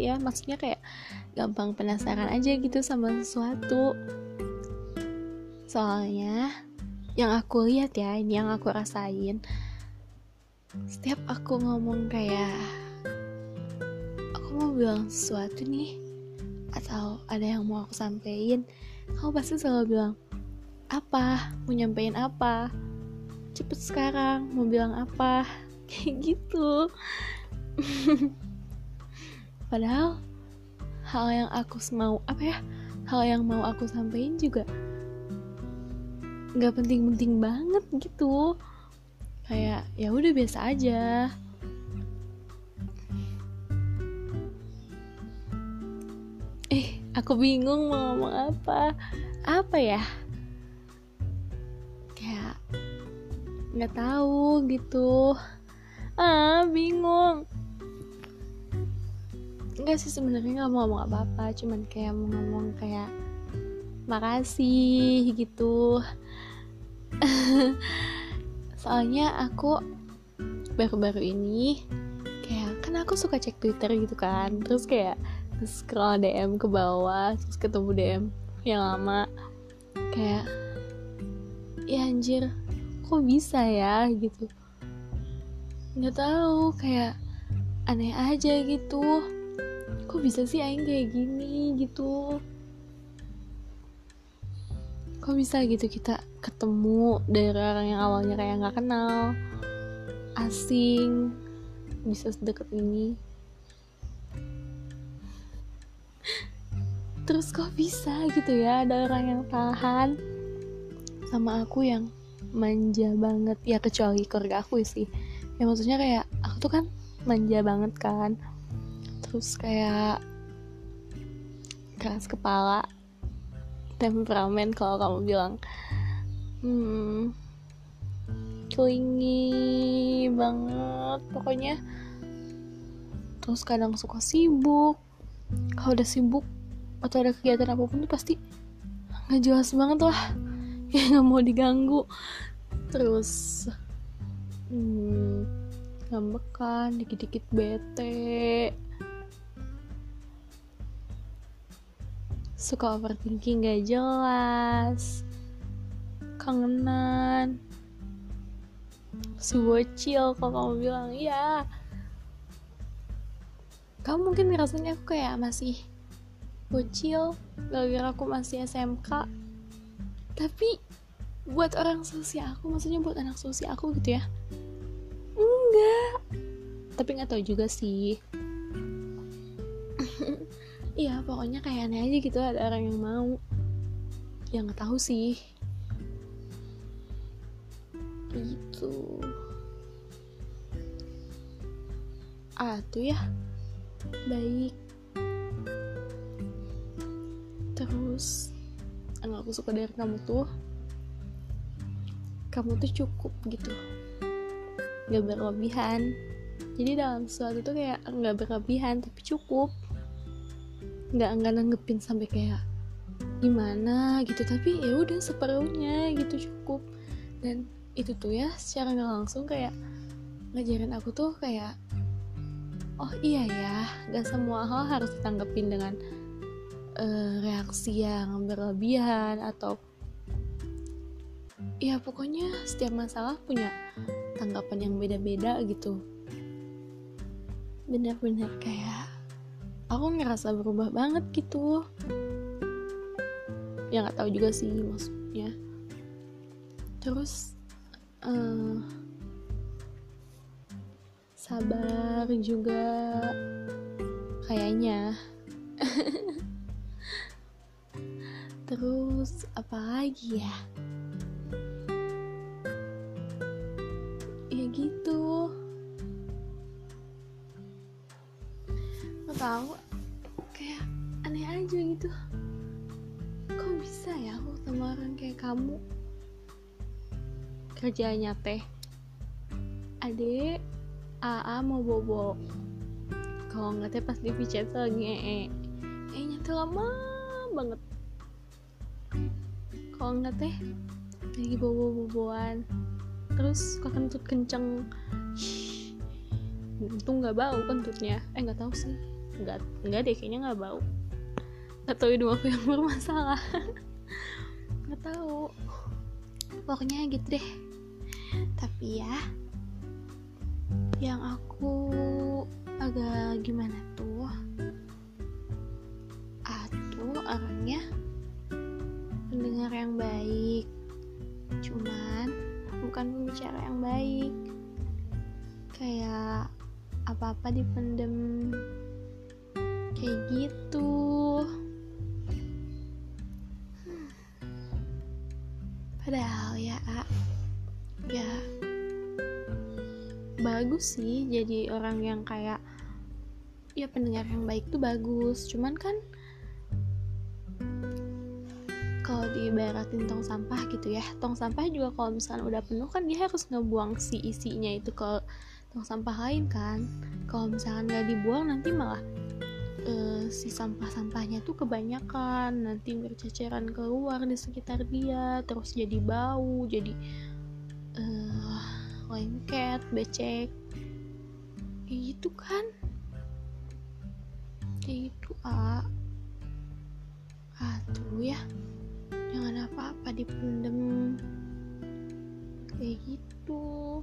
ya. Maksudnya kayak gampang penasaran aja gitu sama sesuatu. Soalnya yang aku lihat ya ini yang aku rasain setiap aku ngomong kayak aku mau bilang sesuatu nih atau ada yang mau aku sampein kamu pasti selalu bilang apa? Mau nyampein apa? Cepet sekarang mau bilang apa? Kayak gitu padahal hal yang aku mau apa ya hal yang mau aku sampaikan juga nggak penting-penting banget gitu. Kayak ya udah biasa aja. Eh aku bingung mau ngomong apa. Apa ya? Kayak nggak tahu gitu. Ah bingung enggak sih sebenarnya nggak mau ngomong apa-apa. Cuman kayak mau ngomong kayak makasih gitu. Soalnya aku baru-baru ini kayak kan aku suka cek Twitter gitu kan. Terus kayak scroll DM ke bawah terus ketemu DM yang lama. Kayak ya anjir kok bisa ya? gitu. Nggak tahu kayak aneh aja gitu kok bisa sih aing kayak gini gitu? Kok bisa gitu kita ketemu dari orang yang awalnya kayak nggak kenal? Asing bisa sedekat ini. Terus kok bisa gitu ya ada orang yang tahan sama aku yang manja banget. Ya kecuali keluarga aku sih. Ya maksudnya kayak aku tuh kan manja banget kan terus kayak keras kepala temperamen kalau kamu bilang. Hmm clingy banget pokoknya. Terus kadang suka sibuk. Kalau udah sibuk atau ada kegiatan apa pun tuh pasti nggak jelas banget lah. Ya nggak mau diganggu. Terus hmm, ngambekan dikit-dikit bete suka overthinking gak jelas kangenan si bocil kalau kamu bilang ya kamu mungkin ngerasanya aku kayak masih bocil gara-gara aku masih SMK tapi buat orang sosial aku maksudnya buat anak sosial aku gitu ya enggak. Tapi nggak tahu juga sih iya pokoknya kayak aneh aja gitu ada orang yang mau. Yang nggak tahu sih. Gitu. Ah tuh ya. Baik. Terus yang aku suka dari kamu tuh. Kamu tuh cukup gitu. Gak berlebihan. Jadi dalam sesuatu tuh kayak nggak berlebihan tapi cukup nggak nggak nanggepin sampai kayak gimana? gitu. Tapi ya udah seperlunya gitu cukup. Dan itu tuh ya secara nggak langsung kayak ngajarin aku tuh kayak oh iya ya gak semua hal harus ditanggepin dengan uh, reaksi yang berlebihan atau ya pokoknya setiap masalah punya tanggapan yang beda-beda gitu. Bener-bener kayak aku ngerasa berubah banget gitu. Ya nggak tahu juga sih maksudnya. Terus uh, sabar juga kayaknya. Terus apa lagi ya? Ya gitu tahu. Kayak aneh aja gitu. Kok bisa ya aku sama orang kayak kamu? Kerjanya teh. Adek AA mau bobo. Kalau nggak teh pas di picet lagi ee eh nyata lama banget. Kalau nggak teh lagi bobo boboan terus suka kentut kenceng. Itu nggak bau kentutnya. Eh nggak tahu sih nggak nggak deh kayaknya nggak bau. Tahu hidung aku yang bermasalah. Nggak tahu. Pokoknya gitu deh. Tapi ya yang aku agak gimana tuh? Aku orangnya pendengar yang baik. Cuman bukan pembicara yang baik. Kayak apa-apa dipendem kayak gitu. Padahal ya ya bagus sih jadi orang yang kayak ya pendengar yang baik tuh bagus. Cuman kan kalau diibaratin tong sampah gitu ya tong sampah juga kalau misalnya udah penuh kan dia harus ngebuang si isinya itu ke tong sampah lain kan. Kalau misalkan nggak dibuang nanti malah uh, si sampah-sampahnya tuh kebanyakan nanti berceceran keluar di sekitar dia terus jadi bau jadi uh, lengket becek. Kayak gitu kan? Kayak gitu ah aduh ya jangan apa-apa dipendem. Kayak gitu.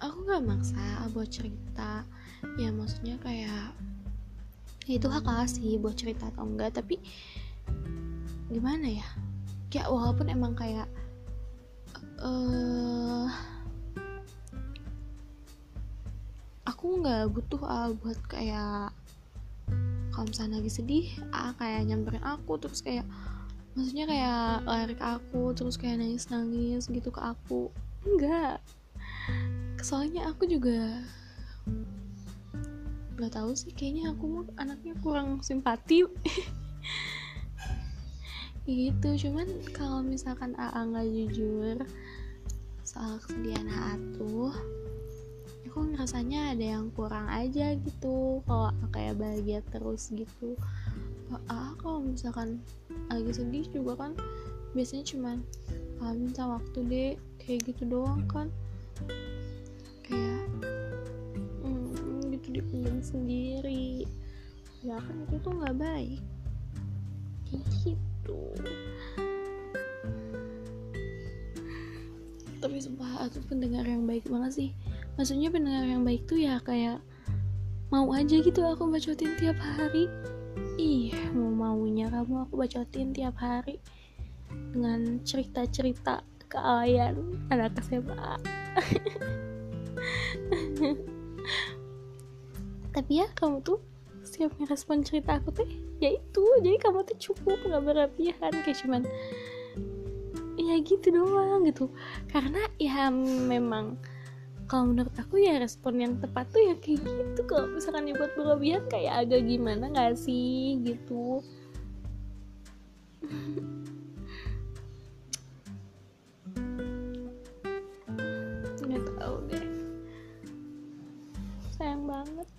Aku nggak maksa buat cerita. Ya maksudnya kayak ya itu hak sih buat cerita atau enggak tapi gimana ya? Ya walaupun emang kayak uh, aku nggak butuh ah buat kayak kalau misalnya lagi sedih ah kayak nyamperin aku terus kayak maksudnya kayak lari ke aku terus kayak nangis nangis gitu ke aku. Enggak. Soalnya aku juga nggak tahu sih kayaknya aku mau anaknya kurang simpati. Gitu cuman kalau misalkan AA nggak jujur soal kesedihan AA tuh aku ngerasanya ada yang kurang aja gitu. Kalau kayak bahagia terus gitu. Ah kalau misalkan lagi sedih juga kan biasanya cuman ah, minta waktu deh kayak gitu doang kan. Kayak dipendam sendiri. Ya kan itu tuh nggak baik. Kayak gitu. Tapi sumpah aku pendengar yang baik banget sih. Maksudnya pendengar yang baik tuh ya kayak mau aja gitu aku bacotin tiap hari. Ih mau maunya kamu aku bacotin tiap hari dengan cerita-cerita kealayan anak SMA tapi ya kamu tuh siap ngerespon cerita aku tuh ya itu. Jadi kamu tuh cukup nggak berlebihan. Kayak cuman ya gitu doang gitu. Karena ya memang kalau menurut aku ya respon yang tepat tuh ya kayak gitu. Kalau misalkan dibuat berlebihan kayak agak gimana gak sih? Gitu. Nggak tahu deh. Sayang banget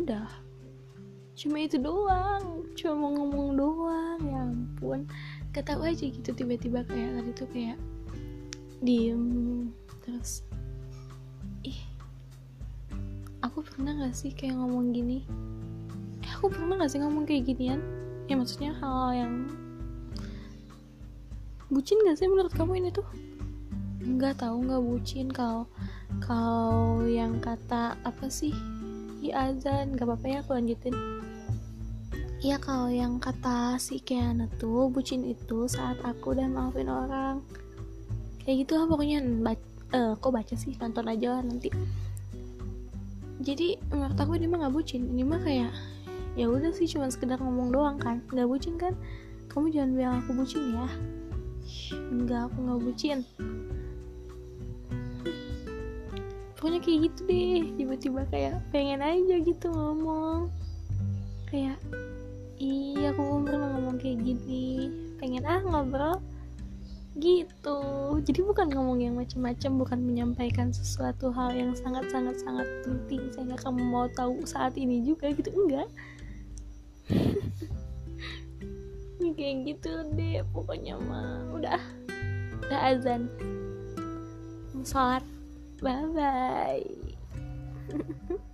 udah cuma itu doang cuma mau ngomong doang ya ampun. Gak tau aja gitu tiba-tiba kayak tadi tuh kayak diem terus ih aku pernah gak sih kayak ngomong gini? Eh, aku pernah gak sih ngomong kayak ginian? Ya maksudnya hal yang bucin gak sih menurut kamu ini tuh? Nggak tahu nggak bucin. Kalau kalau yang kata apa sih ya azan. Gak apa-apa ya aku lanjutin. Iya kalau yang kata si Kiana tuh bucin itu saat aku udah maafin orang. Kayak gitu lah pokoknya. Baca, uh, kok baca sih? Nonton aja lah nanti. Jadi menurut aku ini mah nggak bucin. Ini mah kayak ya udah sih cuma sekedar ngomong doang kan. Nggak bucin kan? Kamu jangan bilang aku bucin ya. Enggak aku nggak bucin pokoknya kayak gitu deh. Tiba-tiba kayak pengen aja gitu ngomong. Kayak iya aku pernah ngomong kayak gini. Pengen ah ngobrol. Gitu. Jadi bukan ngomong yang macam-macam bukan menyampaikan sesuatu hal yang sangat sangat sangat penting sehingga kamu mau tahu saat ini juga gitu. Enggak. Kayak gitu deh pokoknya mah. Udah. Udah azan. Sholat 拜拜。